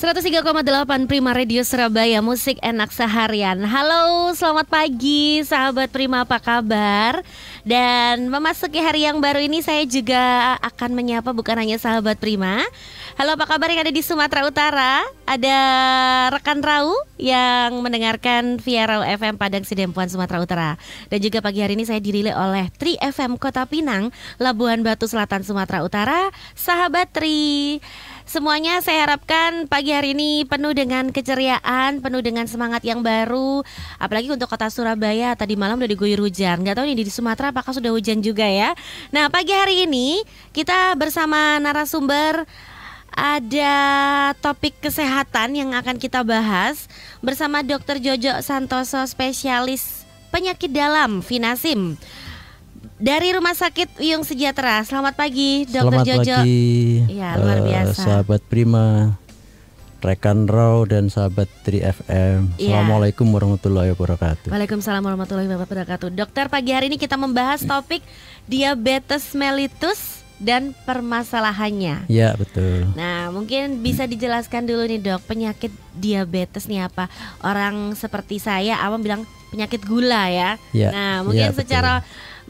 103,8 Prima Radio Surabaya Musik enak seharian. Halo selamat pagi sahabat Prima apa kabar? Dan memasuki hari yang baru ini saya juga akan menyapa bukan hanya sahabat Prima. Halo apa kabar yang ada di Sumatera Utara? Ada rekan Rau yang mendengarkan via Rau FM Padang Sidempuan Sumatera Utara. Dan juga pagi hari ini saya dirilai oleh Tri FM Kota Pinang Labuhan Batu Selatan Sumatera Utara. Sahabat Tri Semuanya saya harapkan pagi hari ini penuh dengan keceriaan, penuh dengan semangat yang baru. Apalagi untuk kota Surabaya tadi malam udah diguyur hujan. Gak tahu nih di Sumatera apakah sudah hujan juga ya. Nah pagi hari ini kita bersama narasumber ada topik kesehatan yang akan kita bahas bersama Dr. Jojo Santoso spesialis penyakit dalam Vinasim dari Rumah Sakit Uyung Sejahtera. Selamat pagi, Dokter Selamat Jojo. pagi, Iya, luar eh, biasa. sahabat Prima, rekan Raw dan sahabat 3FM. Iya. Assalamualaikum warahmatullahi wabarakatuh. Waalaikumsalam warahmatullahi wabarakatuh. Dokter, pagi hari ini kita membahas topik diabetes mellitus dan permasalahannya. Ya betul. Nah, mungkin bisa dijelaskan dulu nih dok, penyakit diabetes nih apa? Orang seperti saya awam bilang penyakit gula ya. Ya, nah, mungkin ya, betul.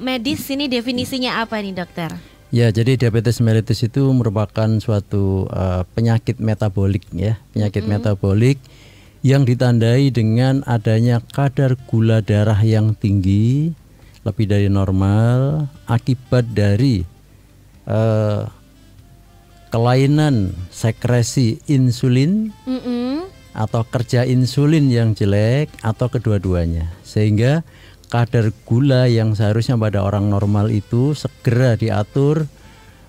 Medis ini definisinya apa nih dokter? Ya, jadi diabetes mellitus itu merupakan suatu eh, penyakit metabolik ya, penyakit metabolik yang ditandai dengan adanya kadar gula darah yang tinggi lebih dari normal akibat dari eh, kelainan sekresi insulin Mm-mm. atau kerja insulin yang jelek atau kedua-duanya sehingga kadar gula yang seharusnya pada orang normal itu segera diatur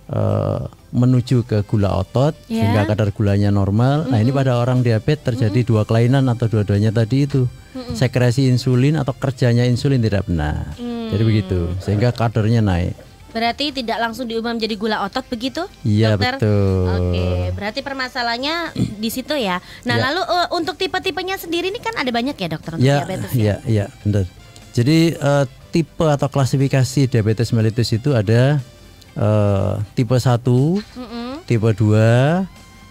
eh, menuju ke gula otot Ya. sehingga kadar gulanya normal. Nah ini pada orang diabetes terjadi dua kelainan atau dua-duanya tadi itu sekresi insulin atau kerjanya insulin tidak benar. Jadi begitu sehingga kadarnya naik. Berarti tidak langsung diubah menjadi gula otot begitu? Iya betul. Oke, berarti permasalahannya di situ ya. Nah, Ya. lalu eh, untuk tipe-tipenya sendiri ini kan ada banyak ya dokter untuk Ya, diabetes ya? ya, ya, benar. Jadi eh, tipe atau klasifikasi diabetes mellitus itu ada eh, tipe 1, Mm-mm. tipe 2,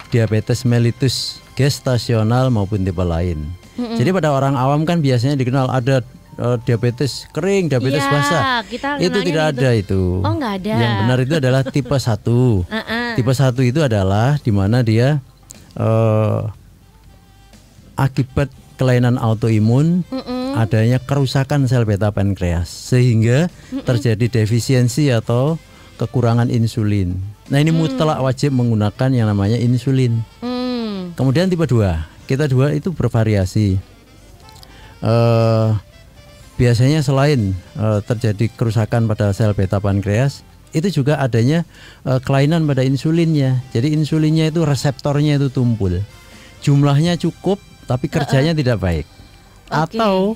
diabetes mellitus gestasional maupun tipe lain. Jadi pada orang awam kan biasanya dikenal ada eh, diabetes kering, diabetes Iya, basah. Itu tidak gitu. ada itu. Oh, nggak ada. Yang benar itu adalah tipe 1. Uh-uh. Tipe 1 itu adalah di mana dia eh, akibat kelainan autoimun Mm-mm. Adanya kerusakan sel beta pankreas sehingga terjadi defisiensi atau kekurangan insulin. Nah, ini mutlak wajib menggunakan yang namanya insulin. Hmm. Kemudian tipe 2. Kita dua itu bervariasi. Eh biasanya selain eh, terjadi kerusakan pada sel beta pankreas, itu juga adanya eh, kelainan pada insulinnya. Jadi insulinnya itu reseptornya itu tumpul. Jumlahnya cukup tapi kerjanya tidak baik. Oke. Atau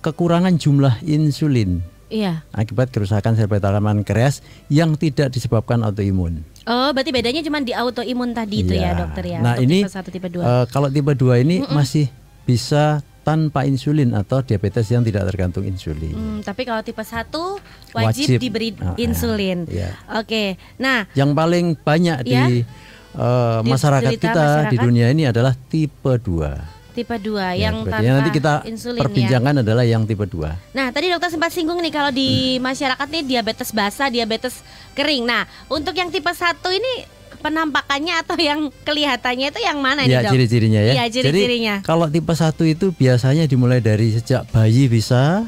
kekurangan jumlah insulin Iya. akibat kerusakan sel beta pankreas yang tidak disebabkan autoimun. Oh, berarti bedanya cuma di autoimun tadi itu ya, Iya. dokter ya. Nah untuk ini tipe 1 tipe 2. eh, kalau tipe 2 ini masih bisa tanpa insulin atau diabetes yang tidak tergantung insulin. Hmm, tapi kalau tipe 1 wajib, Wajib. diberi ah, insulin. iya. Oke. Nah, Yang paling banyak di Ya. eh, Di- masyarakat derita kita di masyarakat. dunia ini adalah tipe 2. Tipe 2 Ya, yang tanpa nanti kita insulin ya. perbincangan adalah yang tipe 2. Nah, tadi dokter sempat singgung nih kalau di Hmm. masyarakat nih diabetes basah, diabetes kering. Nah, untuk yang tipe 1 ini penampakannya atau yang kelihatannya itu yang mana nih, Ya, Dok? ciri-cirinya ya. Iya, ciri-cirinya. Jadi kalau tipe 1 itu biasanya dimulai dari sejak bayi bisa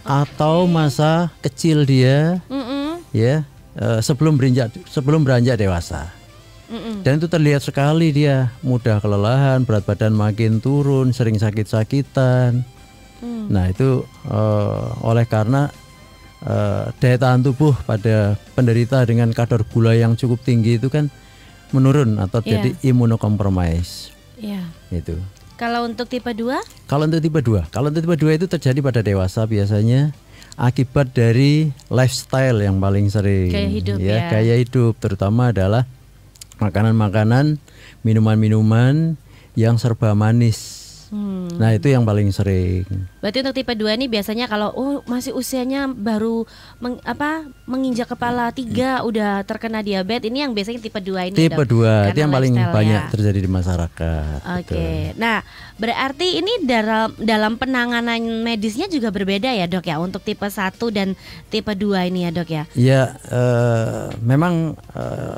atau masa kecil dia Mm-mm, ya eh, sebelum beranjak sebelum beranjak dewasa. Mm-mm. Dan itu terlihat sekali dia mudah kelelahan, berat badan makin turun, sering sakit-sakitan. Hmm. Nah itu eh, oleh karena eh, daya tahan tubuh pada penderita dengan kadar gula yang cukup tinggi itu kan menurun atau Iya. jadi imunokompromis Iya. itu. Kalau untuk tipe 2? Kalau untuk tipe 2, kalau untuk tipe 2 itu terjadi pada dewasa biasanya akibat dari lifestyle yang paling sering Gaya hidup ya. gaya hidup terutama adalah makanan-makanan, minuman-minuman yang serba manis Hmm. Nah itu yang paling sering. Berarti untuk tipe 2 ini biasanya kalau oh masih usianya baru meng- apa menginjak kepala tiga udah terkena diabetes ini yang biasanya tipe 2 ini Tipe dok? 2 itu yang paling banyak ya. terjadi di masyarakat. Oke, Betul. nah berarti ini dalam dalam penanganan medisnya juga berbeda ya dok ya untuk tipe 1 dan tipe 2 ini ya dok ya. Ya eh, memang eh,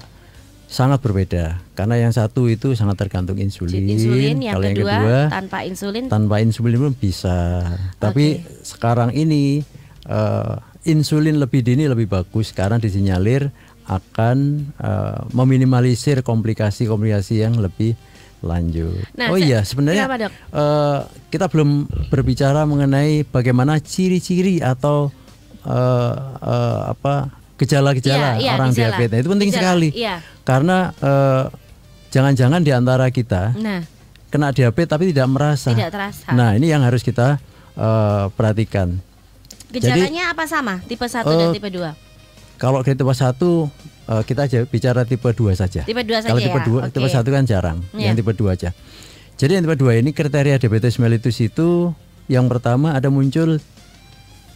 sangat berbeda karena yang satu itu sangat tergantung insulin. Insulin yang Kalau kedua, yang kedua tanpa insulin tanpa insulin pun bisa. Tapi sekarang ini eh, insulin lebih dini lebih bagus karena disinyalir akan eh, meminimalisir komplikasi-komplikasi yang lebih lanjut. Nah, oh iya sebenarnya kenapa, eh, kita belum berbicara mengenai bagaimana ciri-ciri atau eh, eh, apa gejala-gejala Iya, iya, orang gejala. diabetes. Itu penting Gejala, sekali iya. karena eh, jangan-jangan di antara kita Nah, kena diabetes tapi tidak merasa. tidak terasa. Nah, ini yang harus kita eh, perhatikan. Gejalanya apa sama? Tipe 1 dan Eh, tipe 2? Kalau di tipe 1 eh, kita aja bicara tipe 2 saja. Tipe 2 saja Kalau tipe ya? 2, Oke. tipe 1 kan jarang. Iya. Yang tipe 2 aja. Jadi yang tipe 2 ini kriteria diabetes mellitus itu yang pertama ada muncul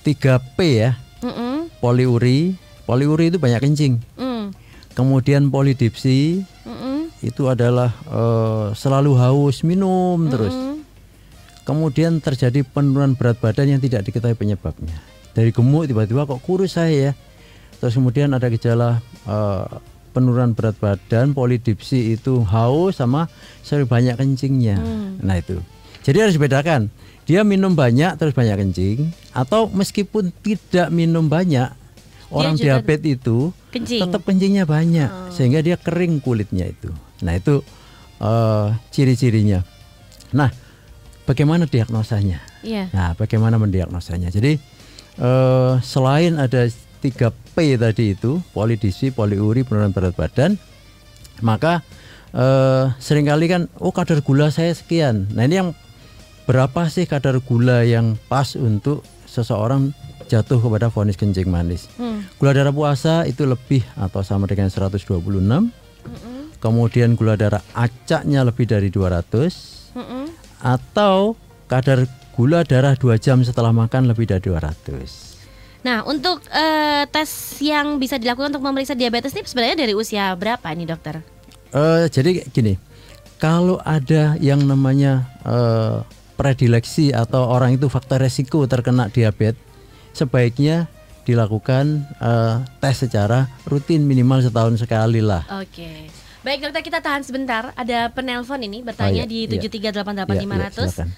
3P ya, Mm-mm, poliuri. Poliuri itu banyak kencing. mm, Kemudian polidipsi mm-mm, itu adalah eh, selalu haus, minum terus. mm. Kemudian terjadi penurunan berat badan yang tidak diketahui penyebabnya. Dari gemuk tiba-tiba kok kurus saya ya. Terus kemudian ada gejala eh, penurunan berat badan, polidipsi itu haus sama sering banyak kencingnya. Nah itu. Jadi harus bedakan. Dia minum banyak terus banyak kencing atau meskipun tidak minum banyak orang diabetes itu Kencing. tetap kencingnya banyak sehingga dia kering kulitnya itu. Nah itu eh, ciri-cirinya. Nah bagaimana diagnosanya? Iya. Nah bagaimana mendiagnosanya? Jadi eh, selain ada 3P tadi itu polidipsi, poliuri, penurunan berat badan, maka eh, sering kali kan oh kadar gula saya sekian. Nah ini yang berapa sih kadar gula yang pas untuk seseorang jatuh kepada vonis kencing manis? Hmm. Gula darah puasa itu lebih atau sama dengan 126. Kemudian gula darah acaknya lebih dari 200 Mm-mm. atau kadar gula darah 2 jam setelah makan lebih dari 200. Nah, untuk eh, tes yang bisa dilakukan untuk memeriksa diabetes ini sebenarnya dari usia berapa nih dokter? Eh, jadi gini, kalau ada yang namanya eh, predileksi atau orang itu faktor resiko terkena diabetes, sebaiknya dilakukan eh, tes secara rutin minimal setahun sekali lah. Oke. Baik dokter kita tahan sebentar. Ada penelpon ini bertanya Oh, iya, di iya. 7388500. silakan.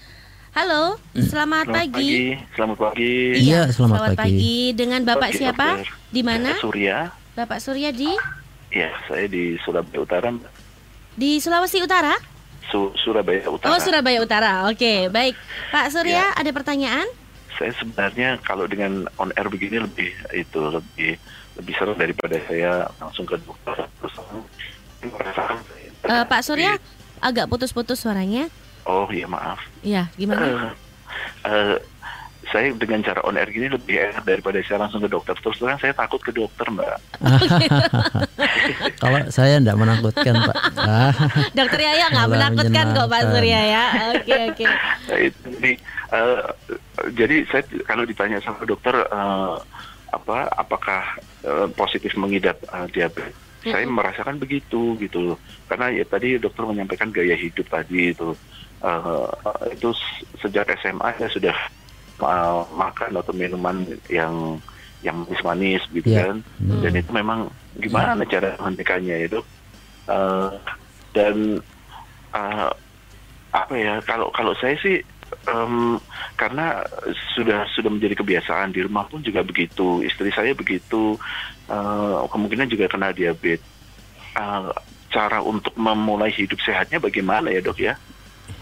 Halo, selamat, pagi. Selamat pagi. Iya, selamat pagi. pagi. Dengan Bapak Pagi, siapa? dokter. Di mana? Surya. Bapak Surya di Ya, saya di Surabaya Utara. Di Sulawesi Utara? Su- Surabaya Utara. Oh, Surabaya Utara. Oke, baik. Pak Surya, Ya. ada pertanyaan? Saya sebenarnya kalau dengan on air begini lebih itu lebih lebih seru daripada saya langsung ke dokter terus Eh, Pak Surya, agak putus-putus suaranya. Oh iya maaf. Iya, gimana? Eh, eh, saya dengan cara on air gini lebih enak daripada saya langsung ke dokter. Terus terang saya takut ke dokter mbak. Kalau saya tidak menakutkan, Pak. Ah, Dokter Yaya nggak menakutkan kok Pak. Surya ya. Oke, oke. Itu, jadi, eh, jadi saya kalau ditanya sama dokter eh, apa apakah eh, positif mengidap eh, diabetes, saya merasakan begitu gitu loh. Karena ya tadi dokter menyampaikan gaya hidup tadi itu Eh, itu sejak SMA saya sudah eh, makan atau minuman yang yang manis-manis gitu Iya. kan. Dan itu memang gimana cara menghentikannya itu Eh, dan eh, apa ya kalau kalau saya sih em, karena sudah sudah menjadi kebiasaan di rumah pun juga begitu istri saya begitu eh, kemungkinan juga kena diabetes Eh, cara untuk memulai hidup sehatnya bagaimana ya dok ya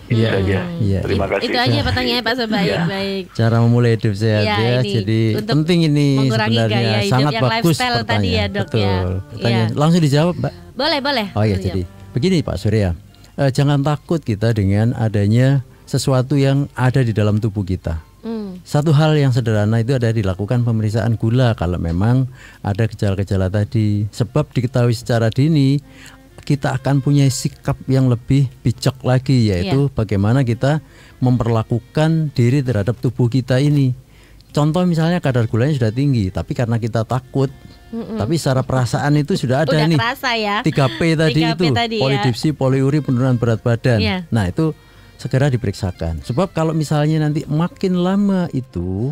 itu Iya, saja iya, terima iya. kasih Itu aja pertanyaannya Pak Sobaik. Iya. Baik. cara memulai hidup sehat Iya, ya, ini jadi untuk penting ini mengurangi sebenarnya gaya hidup sangat yang bagus lifestyle tadi ya, Dok, Betul. ya. Pertanyaan. Iya. Langsung dijawab, Mbak. Boleh, boleh. Oh iya, Iya. jadi begini Pak Surya, Eh, jangan takut kita dengan adanya sesuatu yang ada di dalam tubuh kita. Hmm. Satu hal yang sederhana itu ada dilakukan pemeriksaan gula kalau memang ada gejala-gejala tadi. Sebab diketahui secara dini kita akan punya sikap yang lebih bijak lagi yaitu bagaimana kita memperlakukan diri terhadap tubuh kita ini. Contoh misalnya kadar gulanya sudah tinggi, tapi karena kita takut, tapi secara perasaan itu sudah ada Udah nih. kerasa ya. 3P tadi 3P itu, tadi ya. polidipsi, poliuri, penurunan berat badan. Iya. Nah, itu segera diperiksakan. Sebab kalau misalnya nanti makin lama itu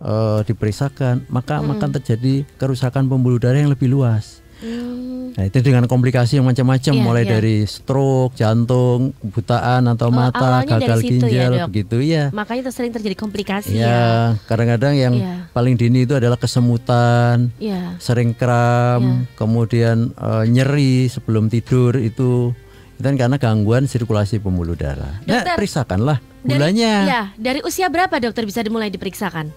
eh, diperiksakan, maka akan terjadi kerusakan pembuluh darah yang lebih luas. Hmm. Nah, itu dengan komplikasi yang macam-macam Iya, mulai iya. dari stroke, jantung, butaan atau Oh, mata, gagal ya, ginjal Dok? begitu ya. Makanya sering terjadi komplikasi ya. Ya, kadang-kadang yang Iya. paling dini itu adalah kesemutan, Iya. sering kram, kemudian eh, nyeri sebelum tidur itu itu kan karena gangguan sirkulasi pembuluh darah. Nah, Dokter, periksakanlah Dari- gulanya. Ya, dari usia berapa dokter bisa dimulai diperiksakan?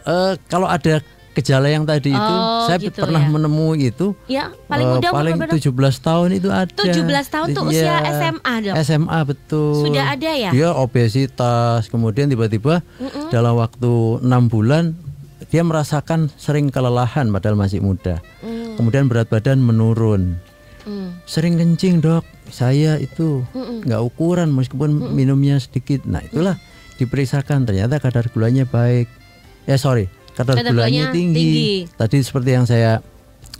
Eh, kalau ada gejala yang tadi itu, Oh, saya gitu pernah ya. menemui itu Ya, paling eh, muda umur paling Dok? 17 tahun itu ada. 17 tahun tuh Iya, usia SMA, Dok? SMA betul. Sudah ada ya? Dia obesitas, kemudian tiba-tiba dalam waktu enam bulan dia merasakan sering kelelahan padahal masih muda. Mm. Kemudian berat badan menurun. Sering kencing dok, saya itu nggak ukuran meskipun minumnya sedikit. Nah itulah diperiksakan ternyata kadar gulanya baik. Ya sorry, kadar, Kadar gulanya gulanya tinggi. tinggi. Tadi seperti yang saya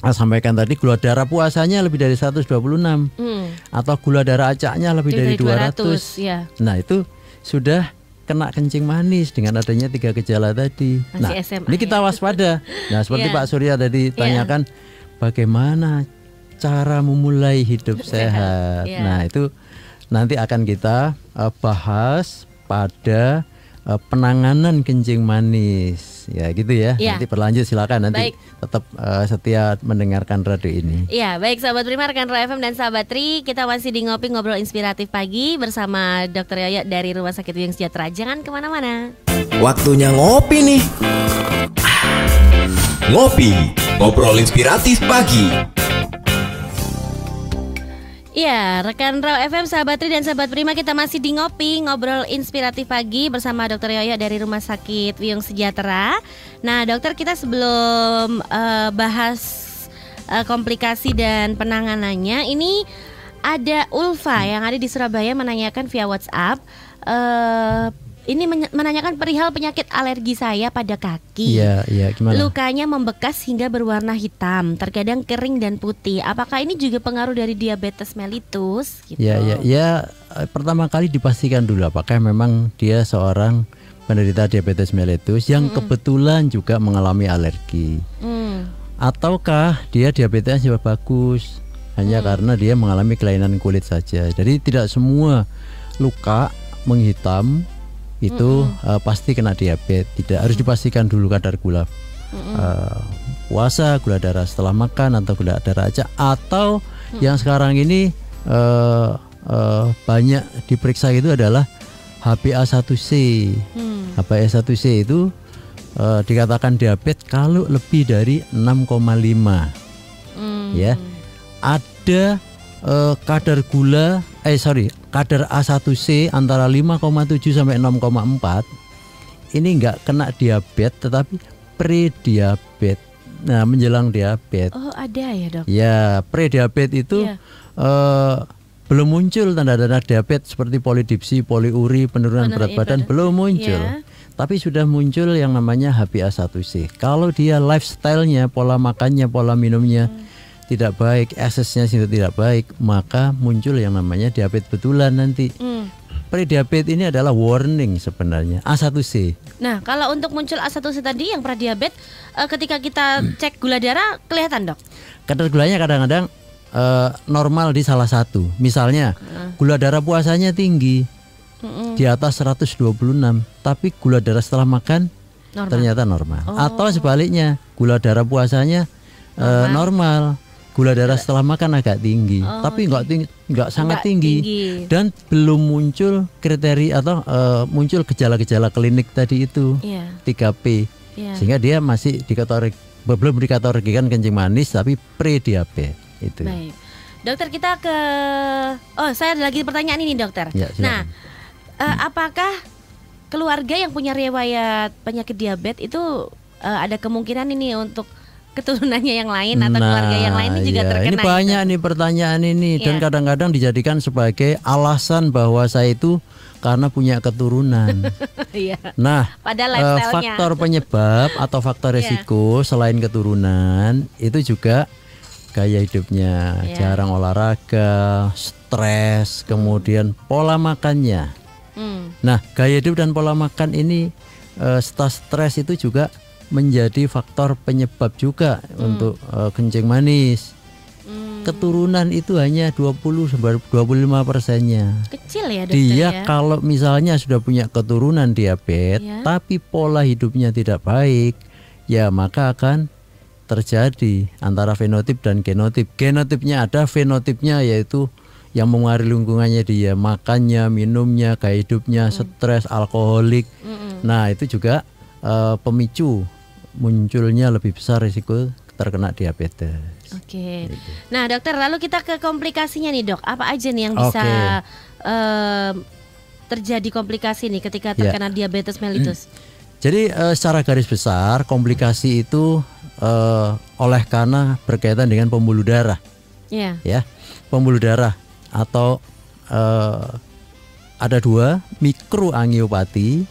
sampaikan tadi gula darah puasanya lebih dari 126 Hmm. atau gula darah acaknya lebih dari, 200. ya. Nah itu sudah kena kencing manis dengan adanya tiga gejala tadi. Masih nah SMA ini kita ya. waspada. Nah seperti Iya. Pak Surya tadi tanyakan bagaimana cara memulai hidup sehat. Iya. Nah itu nanti akan kita eh, bahas pada eh, penanganan kencing manis. Ya gitu ya. Iya. Nanti berlanjut silakan nanti Baik. tetap eh, setia mendengarkan radio ini. Iya, baik sahabat Prima, rekan Roy FM dan sahabat Tri, kita masih di ngopi ngobrol inspiratif pagi bersama Dr. Yoyo dari Rumah Sakit Wiyung Sejahtera. Jangan ke mana-mana. Waktunya ngopi nih. Ngopi, ngobrol inspiratif pagi. Iya, rekan Raw FM, sahabat Tri dan sahabat Prima kita masih di ngopi ngobrol inspiratif pagi bersama Dr. Yoyo dari Rumah Sakit Wiyung Sejahtera. Nah, dokter kita sebelum eh, bahas eh, komplikasi dan penanganannya, ini ada Ulfa yang ada di Surabaya menanyakan via WhatsApp. eh, ini menanyakan perihal penyakit alergi saya pada kaki. Iya, iya gimana? Lukanya membekas hingga berwarna hitam, terkadang kering dan putih. Apakah ini juga pengaruh dari diabetes mellitus? Gitu. Ya, ya, ya. eh, Pertama kali dipastikan dulu apakah memang dia seorang penderita diabetes mellitus yang kebetulan juga mengalami alergi, Hmm. ataukah dia diabetesnya bagus hanya karena dia mengalami kelainan kulit saja. Jadi tidak semua luka menghitam itu eh, pasti kena diabetes. Tidak harus dipastikan dulu kadar gula eh, puasa, gula darah setelah makan atau gula darah aja atau yang sekarang ini eh, eh, banyak diperiksa itu adalah HbA1c. Hmm. HbA1c itu eh, dikatakan diabetes kalau lebih dari 6,5 Hmm. ya. Ada eh, kadar gula eh sorry, kadar A1C antara 5,7 sampai 6,4 ini enggak kena diabetes tetapi pre-diabetes. Nah, menjelang diabetes. Oh ada ya dok? Ya, pre-diabetes itu Iya. eh, belum muncul tanda-tanda diabetes seperti polidipsi, poliuri, penurunan berat badan badan. belum muncul. Iya. Tapi sudah muncul yang namanya HbA1c. Kalau dia lifestyle-nya, pola makannya, pola minumnya Hmm. Tidak baik, eksesnya sudah tidak baik, maka muncul yang namanya diabetes betulan nanti. Hmm. Pre-diabetes ini adalah warning sebenarnya. A1c. Nah kalau untuk muncul A1C tadi yang pradiabetes, eh, ketika kita cek gula darah kelihatan dok? Kadar gulanya kadang-kadang eh, normal di salah satu. Misalnya, gula darah puasanya tinggi Mm-mm. di atas 126, tapi gula darah setelah makan Normal. ternyata normal. Oh. Atau sebaliknya, gula darah puasanya eh, normal, gula darah setelah makan agak tinggi, Oh, tapi nggak tinggi, nggak sangat tinggi. tinggi. dan belum muncul kriteria atau eh, muncul gejala-gejala klinik tadi itu Iya. 3P, Iya. sehingga dia masih dikategori belum dikategorikan kencing manis tapi pre-diabetes itu. Baik. Dokter kita ke Oh, saya ada lagi pertanyaan ini, Dokter. Ya, silakan. nah, eh, apakah keluarga yang punya riwayat penyakit diabetes itu eh, ada kemungkinan ini untuk keturunannya yang lain atau keluarga yang lain ini juga iya. terkena. Ini gitu. banyak nih pertanyaan ini dan Iya. kadang-kadang dijadikan sebagai alasan bahwa saya itu karena punya keturunan. Iya. Nah, Padahal lifestyle-nya. faktor penyebab atau faktor Iya. resiko selain keturunan itu juga gaya hidupnya, Iya. jarang olahraga, stres, kemudian pola makannya. Hmm. Nah, gaya hidup dan pola makan ini setelah stres itu juga menjadi faktor penyebab juga untuk eh, kencing manis. Hmm. Keturunan itu hanya 20 sampai 25 persennya. Kecil ya dokter Dia ya. kalau misalnya sudah punya keturunan diabetes, Ya. tapi pola hidupnya tidak baik, ya maka akan terjadi antara fenotip dan genotip. Genotipnya ada, fenotipnya yaitu yang mengaruhi lingkungannya dia, makannya, minumnya, gaya hidupnya, stres, alkoholik. Mm-mm. Nah itu juga eh, pemicu munculnya lebih besar risiko terkena diabetes. Oke. Gitu. Nah, dokter, lalu kita ke komplikasinya nih, Dok. Apa aja nih yang bisa Oke. em, terjadi komplikasi nih ketika Ya. terkena diabetes mellitus? Jadi eh, secara garis besar komplikasi itu eh, oleh karena berkaitan dengan pembuluh darah, Ya. ya, pembuluh darah atau eh, ada dua mikroangiopati,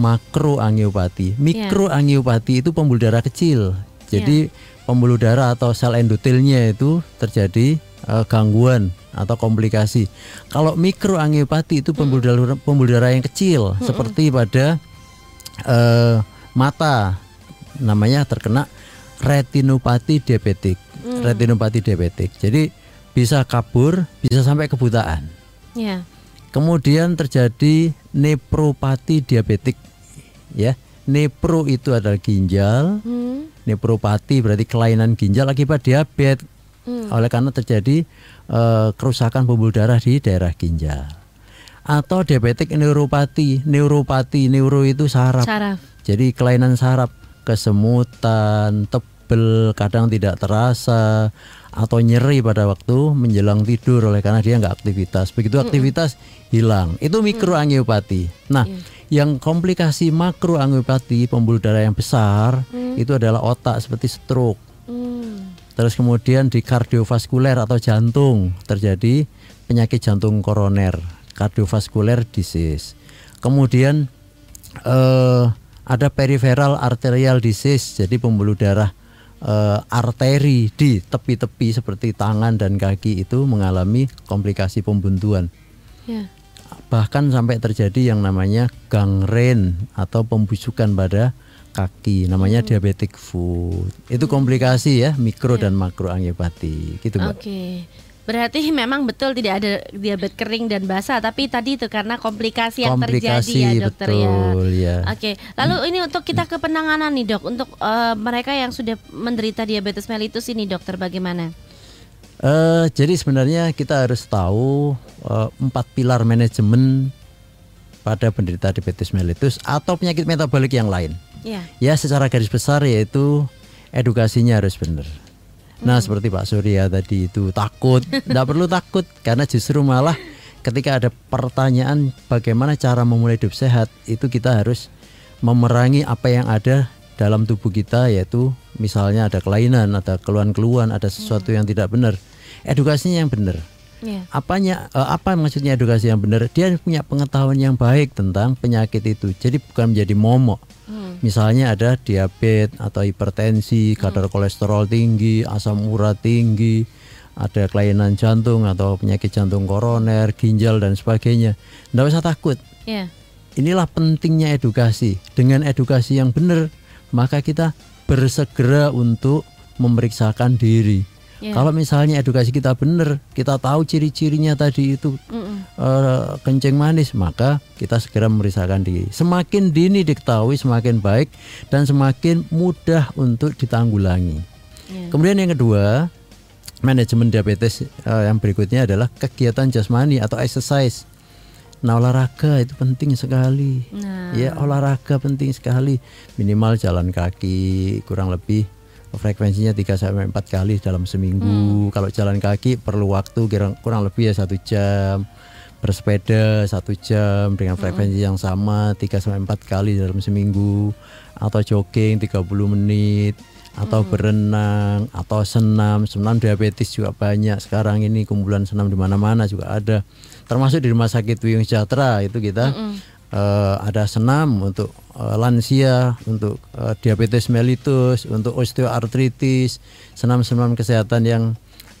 makroangiopati. Mikroangiopati itu pembuluh darah kecil, jadi pembuluh darah atau sel endotelnya itu terjadi eh, gangguan atau komplikasi. Kalau mikroangiopati itu pembuluh darah pembuluh darah yang kecil, seperti pada eh, mata namanya terkena retinopati diabetik. Retinopati diabetik. Jadi bisa kabur bisa sampai kebutaan. Ya. Kemudian terjadi nepropati diabetik ya nepro itu adalah ginjal Hmm. nepropati berarti kelainan ginjal akibat diabetes Hmm. oleh karena terjadi eh, kerusakan pembuluh darah di daerah ginjal atau diabetik neuropati neuropati neuro itu saraf Saraf. jadi kelainan saraf, kesemutan, tebel, kadang tidak terasa atau nyeri pada waktu menjelang tidur oleh karena dia nggak aktivitas. Begitu aktivitas hilang. Itu mikroangiopati. Nah, yang komplikasi makroangiopati pembuluh darah yang besar itu adalah otak seperti stroke. Hmm. Terus kemudian di kardiovaskuler atau jantung terjadi penyakit jantung koroner, cardiovascular disease. Kemudian eh, ada peripheral arterial disease, jadi pembuluh darah eh, arteri di tepi-tepi seperti tangan dan kaki itu mengalami komplikasi pembuntuan. Ya. Bahkan sampai terjadi yang namanya gangren atau pembusukan pada kaki, namanya diabetic foot. Itu komplikasi ya, mikro dan makro angiopati. Gitu, Mbak. Oke. Berarti memang betul tidak ada diabetes kering dan basah, tapi tadi itu karena komplikasi yang Komplikasi, terjadi ya dokter betul, ya. ya. Oke. Lalu ini untuk kita ke penanganan nih dok, untuk eh, mereka yang sudah menderita diabetes mellitus ini dokter bagaimana? Eh, jadi sebenarnya kita harus tahu eh, empat pilar manajemen pada penderita diabetes mellitus atau penyakit metabolik yang lain. Ya. Ya, secara garis besar yaitu edukasinya harus benar. Nah, seperti Pak Surya tadi itu takut, tidak perlu takut karena justru malah ketika ada pertanyaan bagaimana cara memulai hidup sehat, itu kita harus memerangi apa yang ada dalam tubuh kita yaitu misalnya ada kelainan, ada keluhan-keluhan, ada sesuatu yang tidak benar. Edukasinya yang benar. Ya. Apanya eh, apa maksudnya edukasi yang benar? Dia punya pengetahuan yang baik tentang penyakit itu. Jadi bukan menjadi momok. Hmm. Misalnya ada diabetes atau hipertensi, kadar kolesterol tinggi, asam urat tinggi, ada kelainan jantung atau penyakit jantung koroner, ginjal dan sebagainya. Tidak usah takut. Ya. Inilah pentingnya edukasi. Dengan edukasi yang benar, maka kita bersegera untuk memeriksakan diri. Ya. Kalau misalnya edukasi kita benar, kita tahu ciri-cirinya tadi itu eh, kencing manis, maka kita segera memeriksakan diri. Semakin dini diketahui, semakin baik dan semakin mudah untuk ditanggulangi. Ya. Kemudian yang kedua, manajemen diabetes eh, yang berikutnya adalah kegiatan jasmani atau exercise. Nah olahraga itu penting sekali. Nah. Ya olahraga penting sekali. Minimal jalan kaki kurang lebih frekuensinya 3 sampai 4 kali dalam seminggu. Kalau jalan kaki perlu waktu kurang lebih ya satu jam. Bersepeda satu jam dengan frekuensi yang sama 3 sampai 4 kali dalam seminggu. Atau jogging 30 menit. Atau berenang atau senam. Senam diabetes juga banyak. Sekarang ini kumpulan senam di mana-mana juga ada. Termasuk di rumah sakit Wiyung Sejahtera itu kita eh, ada senam untuk eh, lansia untuk eh, diabetes mellitus untuk osteoartritis senam-senam kesehatan yang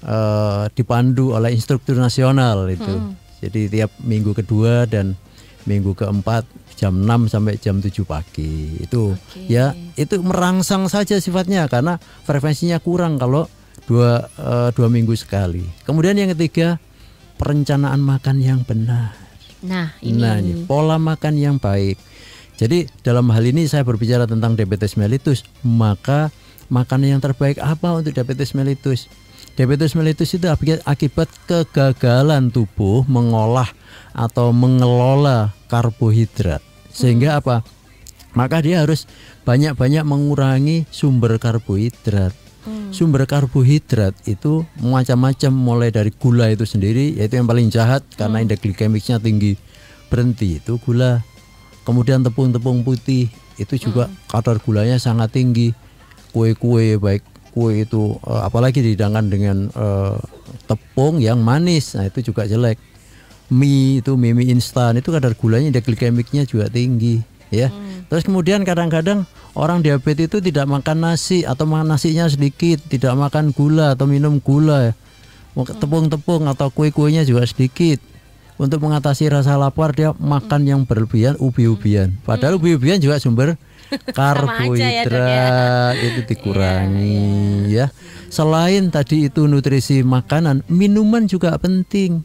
eh, dipandu oleh instruktur nasional itu. Jadi tiap minggu kedua dan minggu keempat jam 6 sampai jam 7 pagi. Itu ya itu merangsang saja sifatnya karena frekuensinya kurang kalau dua eh, dua minggu sekali. Kemudian yang ketiga perencanaan makan yang benar Nah, ini. nah ini pola makan yang baik. Jadi dalam hal ini saya berbicara tentang diabetes mellitus. Maka makanan yang terbaik apa untuk diabetes mellitus? Diabetes mellitus itu aki- akibat kegagalan tubuh mengolah atau mengelola karbohidrat. Sehingga apa? Maka dia harus banyak-banyak mengurangi sumber karbohidrat. Sumber karbohidrat itu macam-macam mulai dari gula itu sendiri yaitu yang paling jahat karena indeks glikemiknya tinggi. Berhenti itu gula. Kemudian tepung-tepung putih itu juga kadar gulanya sangat tinggi. Kue-kue baik kue itu eh, apalagi dihidangkan dengan eh, tepung yang manis. Nah, itu juga jelek mie itu mie, mie instan itu kadar gulanya indeks glikemiknya juga tinggi ya. Terus kemudian kadang-kadang orang diabetes itu tidak makan nasi atau makan nasinya sedikit, tidak makan gula atau minum gula. Mau Tepung-tepung atau kue-kuenya juga sedikit. Untuk mengatasi rasa lapar dia makan yang berlebihan ubi-ubian. Padahal ubi-ubian juga sumber karbohidrat itu dikurangi ya. Selain tadi itu nutrisi makanan, minuman juga penting.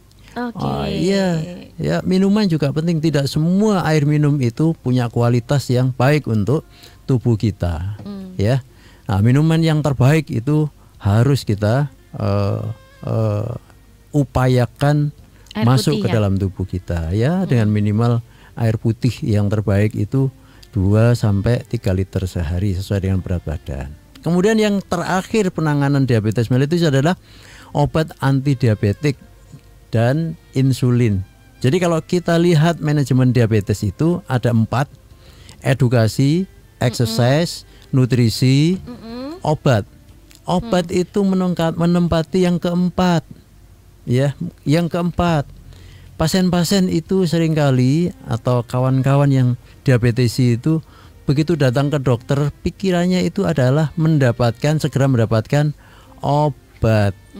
Oke. Oh, iya, ya minuman juga penting. Tidak semua air minum itu punya kualitas yang baik untuk tubuh kita, Hmm. ya. Nah, minuman yang terbaik itu harus kita eh, eh, upayakan Air masuk putih ke ya? dalam tubuh kita, ya, dengan minimal air putih yang terbaik itu 2 sampai 3 liter sehari sesuai dengan berat badan. Kemudian yang terakhir penanganan diabetes mellitus adalah obat anti diabetik dan insulin. Jadi kalau kita lihat manajemen diabetes itu ada empat, edukasi, exercise, nutrisi, obat. Obat itu menengka- menempati yang keempat, ya, yang keempat. Pasien-pasien itu sering kali atau kawan-kawan yang diabetes itu begitu datang ke dokter pikirannya itu adalah mendapatkan segera mendapatkan obat.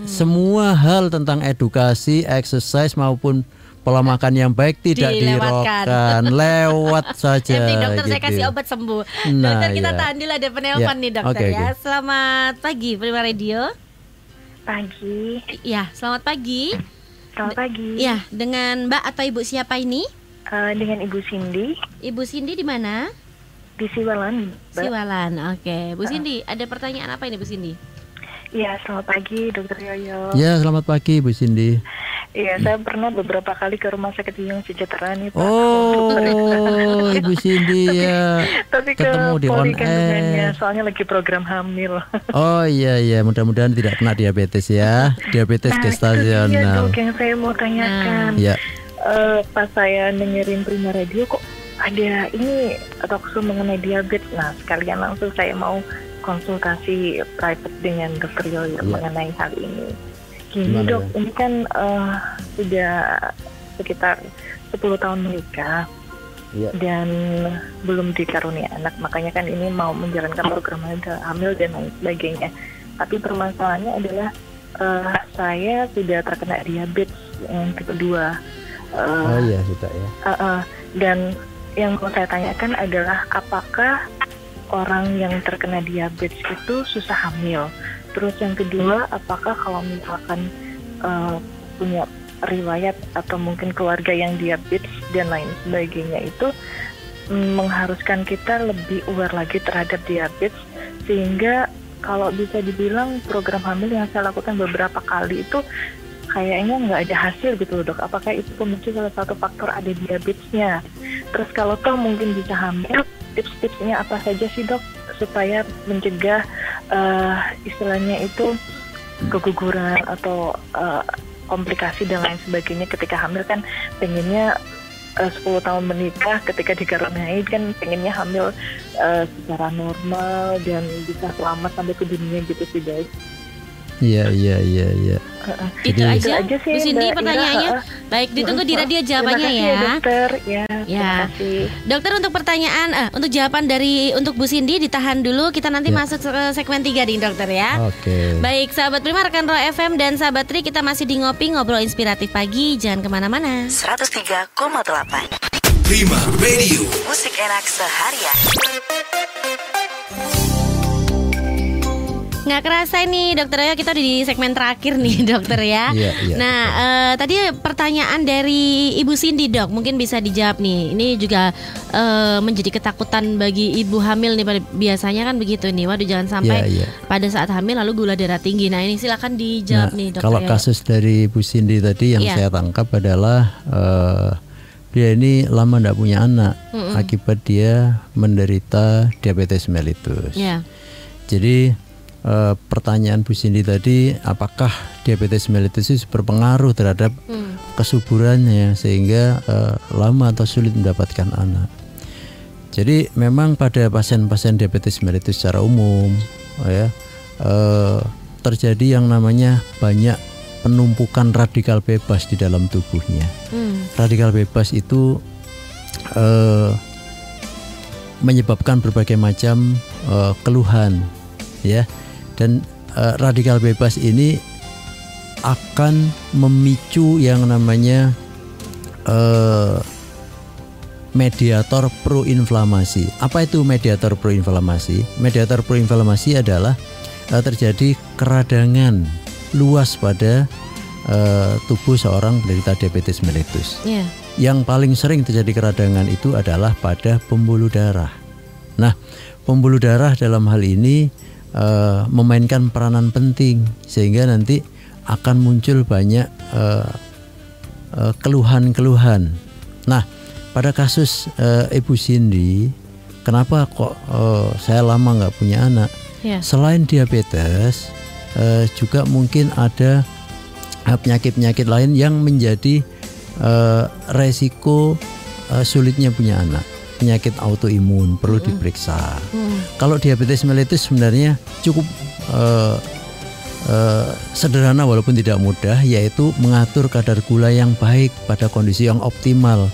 Semua hal tentang edukasi, exercise maupun pola makan yang baik tidak Dilewatkan. dirokkan, lewat saja. Penting dokter saya gitu. kasih obat sembuh. Nah, dokter kita iya. tahan dulu ada penelpon Ya, nih dokter oke, ya. oke. Selamat pagi Prima Radio. Pagi, Ya, selamat pagi. selamat pagi. Ya, dengan Mbak atau Ibu siapa ini? Eh, dengan Ibu Cindy Ibu Cindy di mana? di Siwalan. Mbak. Siwalan. Oke, Bu Cindy, ada pertanyaan apa ini Bu Cindy? Iya, selamat pagi, Dokter Yoyo. Ya, selamat pagi Bu Cindy. Iya, saya pernah beberapa kali ke rumah sakit Wiyung Sejahtera nih, Pak. Oh, Ibu Cindy ya. Tapi ke ketemu di on air. soalnya lagi program hamil. Oh iya iya, mudah-mudahan tidak kena diabetes ya. Diabetes Nah, Iya, gestasional. dok, yang saya mau tanyakan. Ya. Eh, pas saya dengerin Prima Radio kok ada ini talkshow mengenai diabetes. Nah, sekalian langsung saya mau konsultasi private dengan dokter Yoyo Iya. mengenai hal ini. Gini Gimana, dok, ini kan eh, sudah sekitar 10 tahun menikah Iya. dan belum dikarunia anak, makanya kan ini mau menjalankan program hamil- dan lain sebagainya. Tapi permasalahannya adalah eh, saya sudah terkena diabetes yang kedua. Eh, Oh iya sudah ya. Uh, uh, dan yang mau saya tanyakan adalah apakah orang yang terkena diabetes itu susah hamil? Terus yang kedua, apakah kalau misalkan uh, punya riwayat atau mungkin keluarga yang diabetes dan lain sebagainya itu mm, mengharuskan kita lebih aware lagi terhadap diabetes sehingga kalau bisa dibilang program hamil yang saya lakukan beberapa kali itu kayaknya nggak ada hasil gitu dok. Apakah itu pemicu salah satu faktor ada diabetesnya? Terus kalau toh mungkin bisa hamil, tips-tipsnya apa saja sih dok supaya mencegah eh, istilahnya itu keguguran atau eh, komplikasi dan lain sebagainya ketika hamil kan pengennya eh, 10 tahun menikah ketika dikaruniai kan pengennya hamil eh, secara normal dan bisa selamat sampai ke dunia gitu sih guys. Iya iya iya iya. Itu aja, Itu aja sih, Bu Cindy Mbak Ira, pertanyaannya. Baik, ditunggu di radio jawabannya kasih ya. dokter. Ya, Ya. terima kasih. Dokter untuk pertanyaan, eh, untuk jawaban dari untuk Bu Cindy ditahan dulu. Kita nanti Ya. masuk ke segmen 3 nih dokter ya. Oke. Baik, sahabat Prima, rekan Roy FM dan sahabat Tri, kita masih di ngopi ngobrol inspiratif pagi. Jangan ke mana-mana. 103,8 Prima Radio. Musik enak seharian Nggak kerasa nih dokter ya kita udah di segmen terakhir nih dokter ya. Iya, iya, nah eh, tadi pertanyaan dari Ibu Cindy dok mungkin bisa dijawab nih. Ini juga eh, menjadi ketakutan bagi ibu hamil nih pada- biasanya kan begitu nih. Waduh jangan sampai Iya, iya. pada saat hamil lalu gula darah tinggi. Nah ini silakan dijawab Nah, nih dokter. kalau ya. kasus dari Bu Cindy tadi yang Iya. saya tangkap adalah eh, dia ini lama tidak punya anak Mm-mm. akibat dia menderita diabetes mellitus. Ya. Jadi eh, pertanyaan Bu Cindy tadi, apakah diabetes mellitus itu berpengaruh terhadap Hmm. kesuburannya sehingga eh, lama atau sulit mendapatkan anak? Jadi memang pada pasien-pasien diabetes mellitus secara umum, ya eh, terjadi yang namanya banyak penumpukan radikal bebas di dalam tubuhnya Hmm. radikal bebas itu eh, menyebabkan berbagai macam eh, keluhan ya dan eh, radikal bebas ini akan memicu yang namanya eh, mediator proinflamasi. Apa itu mediator proinflamasi? Mediator proinflamasi adalah eh, terjadi keradangan luas pada eh, tubuh seorang penderita diabetes mellitus. Ya. Yang paling sering terjadi keradangan itu adalah pada pembuluh darah. Nah, pembuluh darah dalam hal ini eh, memainkan peranan penting sehingga nanti akan muncul banyak eh, eh, keluhan-keluhan. Nah, pada kasus Ibu Cindy, kenapa kok saya lama nggak punya anak? Ya. Selain diabetes, juga mungkin ada penyakit-penyakit lain yang menjadi resiko sulitnya punya anak. Penyakit autoimun perlu diperiksa. Hmm. Kalau diabetes mellitus sebenarnya cukup eh, eh, sederhana walaupun tidak mudah, yaitu mengatur kadar gula yang baik pada kondisi yang optimal.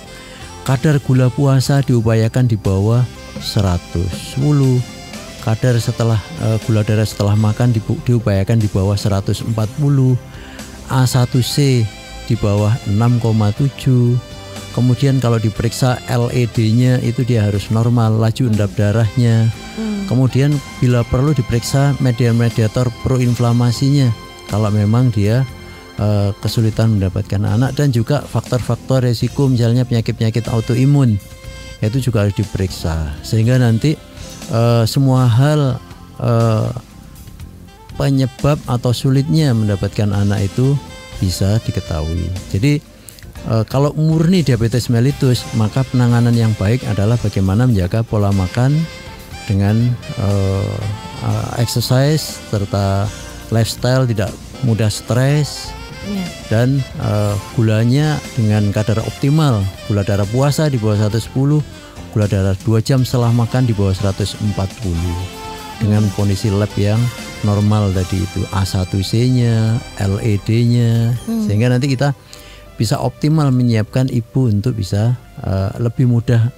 Kadar gula puasa diupayakan di bawah 110. Kadar setelah eh, gula darah setelah makan dibu- diupayakan di bawah 140. A1C di bawah 6,7. Kemudian kalau diperiksa LED-nya itu dia harus normal, laju endap darahnya. Kemudian bila perlu diperiksa mediator proinflamasinya kalau memang dia eh, kesulitan mendapatkan anak dan juga faktor-faktor resiko misalnya penyakit-penyakit autoimun itu juga harus diperiksa sehingga nanti eh, semua hal eh, penyebab atau sulitnya mendapatkan anak itu bisa diketahui. Jadi eh, kalau murni diabetes mellitus maka penanganan yang baik adalah bagaimana menjaga pola makan dengan eh, exercise serta lifestyle tidak mudah stres Ya. dan eh, gulanya dengan kadar optimal. Gula darah puasa di bawah 110 gula darah 2 jam setelah makan di bawah 140 dengan kondisi lab yang normal tadi itu A1C-nya, LED-nya sehingga nanti kita bisa optimal menyiapkan ibu untuk bisa eh, lebih mudah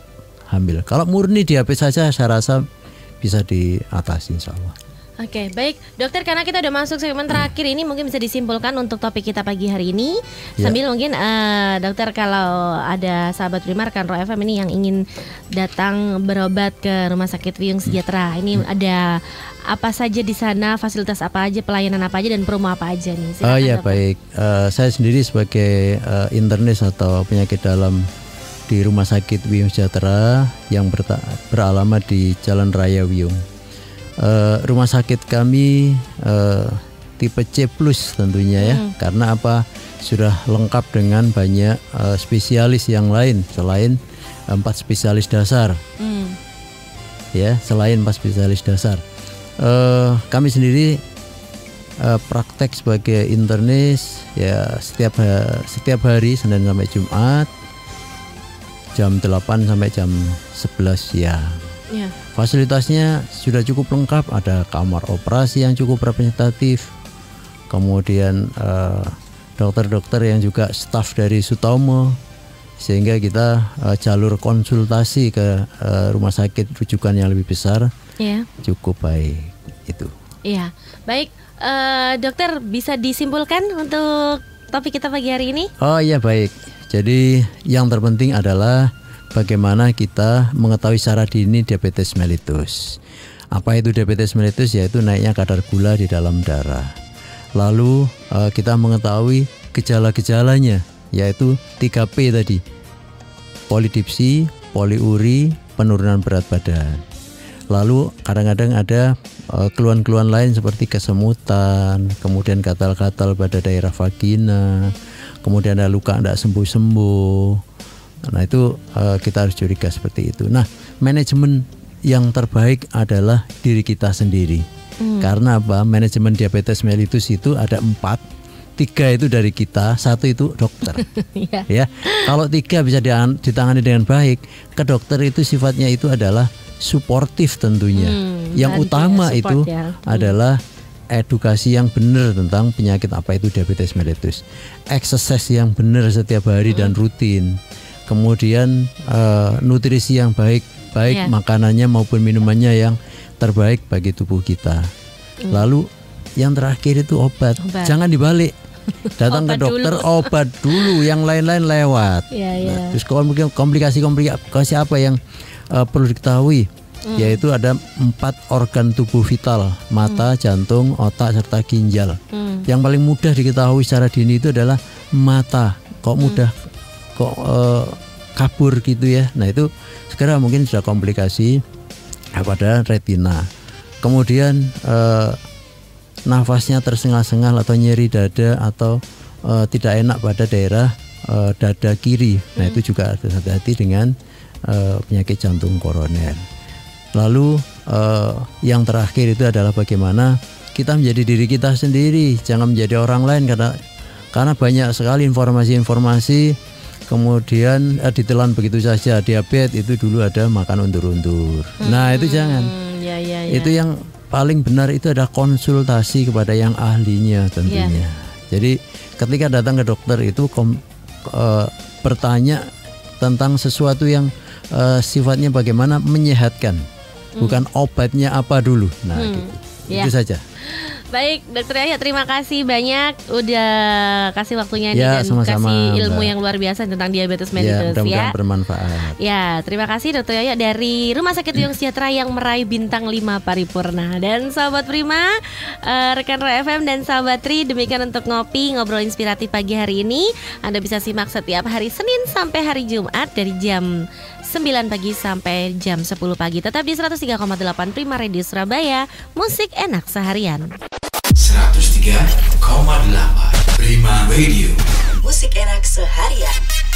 hamil. Kalau murni diabetes saja saya rasa bisa diatasi insya Allah. Oke, baik dokter karena kita udah masuk segmen terakhir ini mungkin bisa disimpulkan untuk topik kita pagi hari ini Ya. sambil mungkin eh, dokter kalau ada sahabat Prima rekan Roy FM ini yang ingin datang berobat ke Rumah Sakit Wiyung Sejahtera ini ada apa saja di sana fasilitas apa aja pelayanan apa aja dan promo apa aja nih Oh Silakan, ya dokter. baik, Eh, saya sendiri sebagai eh, internis atau penyakit dalam di Rumah Sakit Wiyung Sejahtera yang beralamat di Jalan Raya Wiyung. Eh, rumah sakit kami eh, tipe C plus tentunya ya, karena apa sudah lengkap dengan banyak eh, spesialis yang lain selain empat spesialis dasar Hmm. ya selain empat spesialis dasar. Eh, kami sendiri eh, praktek sebagai internis ya setiap ha- setiap hari Senin sampai Jumat jam 8 sampai jam 11 siang. Ya. Fasilitasnya sudah cukup lengkap, ada kamar operasi yang cukup representatif, kemudian eh, dokter-dokter yang juga staf dari Sutomo, sehingga kita eh, jalur konsultasi ke eh, rumah sakit rujukan yang lebih besar Ya. cukup baik itu. Iya. Baik, dokter bisa disimpulkan untuk topik kita pagi hari ini? Oh iya baik. Jadi yang terpenting adalah bagaimana kita mengetahui secara dini diabetes mellitus. Apa itu diabetes mellitus? Yaitu naiknya kadar gula di dalam darah. Lalu eh, kita mengetahui gejala-gejalanya, yaitu 3P tadi. Polidipsi, poliuri, penurunan berat badan. Lalu kadang-kadang ada eh, keluhan-keluhan lain seperti kesemutan, kemudian gatal-gatal pada daerah vagina, kemudian ada luka tidak sembuh-sembuh. Nah itu eh, kita harus curiga seperti itu. Nah manajemen yang terbaik adalah diri kita sendiri. Karena apa? Manajemen diabetes mellitus itu ada empat, tiga itu dari kita, satu itu dokter. Iya. ya, kalau tiga bisa ditangani dengan baik, ke dokter itu sifatnya itu adalah suportif tentunya. Hmm, yang ya, utama support itu ya. Hmm. adalah edukasi yang benar tentang penyakit apa itu diabetes mellitus, exercise yang benar setiap hari dan Hmm. rutin, kemudian eh, nutrisi yang baik, baik Iya. makanannya maupun minumannya yang terbaik bagi tubuh kita. Lalu yang terakhir itu obat. Obat. jangan dibalik. Datang ke Obat dokter dulu. obat dulu, yang lain-lain lewat. Iya, iya. Nah, terus komplik- komplikasi-komplikasi apa yang eh, perlu diketahui? Hmm. Yaitu ada empat organ tubuh vital, mata, jantung, otak, serta ginjal. Hmm. Yang paling mudah diketahui secara dini itu adalah mata. Kok Hmm. mudah, kok eh, kabur gitu ya? Nah itu segera mungkin sudah komplikasi pada retina. Kemudian eh, nafasnya tersengal-sengal atau nyeri dada atau eh, tidak enak pada daerah eh, dada kiri. Nah itu juga harus hati-hati dengan eh, penyakit jantung koroner. Lalu eh, yang terakhir itu adalah bagaimana kita menjadi diri kita sendiri, jangan menjadi orang lain karena karena banyak sekali informasi-informasi kemudian eh, ditelan begitu saja diabetes itu dulu ada makan undur-undur. Nah itu jangan. Hmm, ya, ya, ya. Itu yang paling benar itu adalah konsultasi kepada yang ahlinya tentunya. Iya. Jadi ketika datang ke dokter itu kom- eh, bertanya tentang sesuatu yang eh, sifatnya bagaimana menyehatkan, bukan obatnya apa dulu. Nah, gitu. Iya. Itu saja. Baik, Dokter Yaya terima kasih banyak udah kasih waktunya nih Ya, dan sama-sama, kasih ilmu Mbak. yang luar biasa tentang diabetes Ya, mellitus mudah-mudahan ya. bermanfaat. Ya, terima kasih Dokter Yoyo dari Rumah Sakit Uyung Sejahtera yang meraih bintang 5 paripurna. Dan sahabat Prima, eh, rekan Roy FM dan sahabat Tri, demikian untuk ngopi ngobrol inspiratif pagi hari ini. Anda bisa simak setiap hari Senin sampai hari Jumat dari jam 9 pagi sampai jam 10 pagi. Tetap di 103,8 Prima Radio Surabaya, musik enak seharian. 103,8 Prima Radio Musik enak seharian.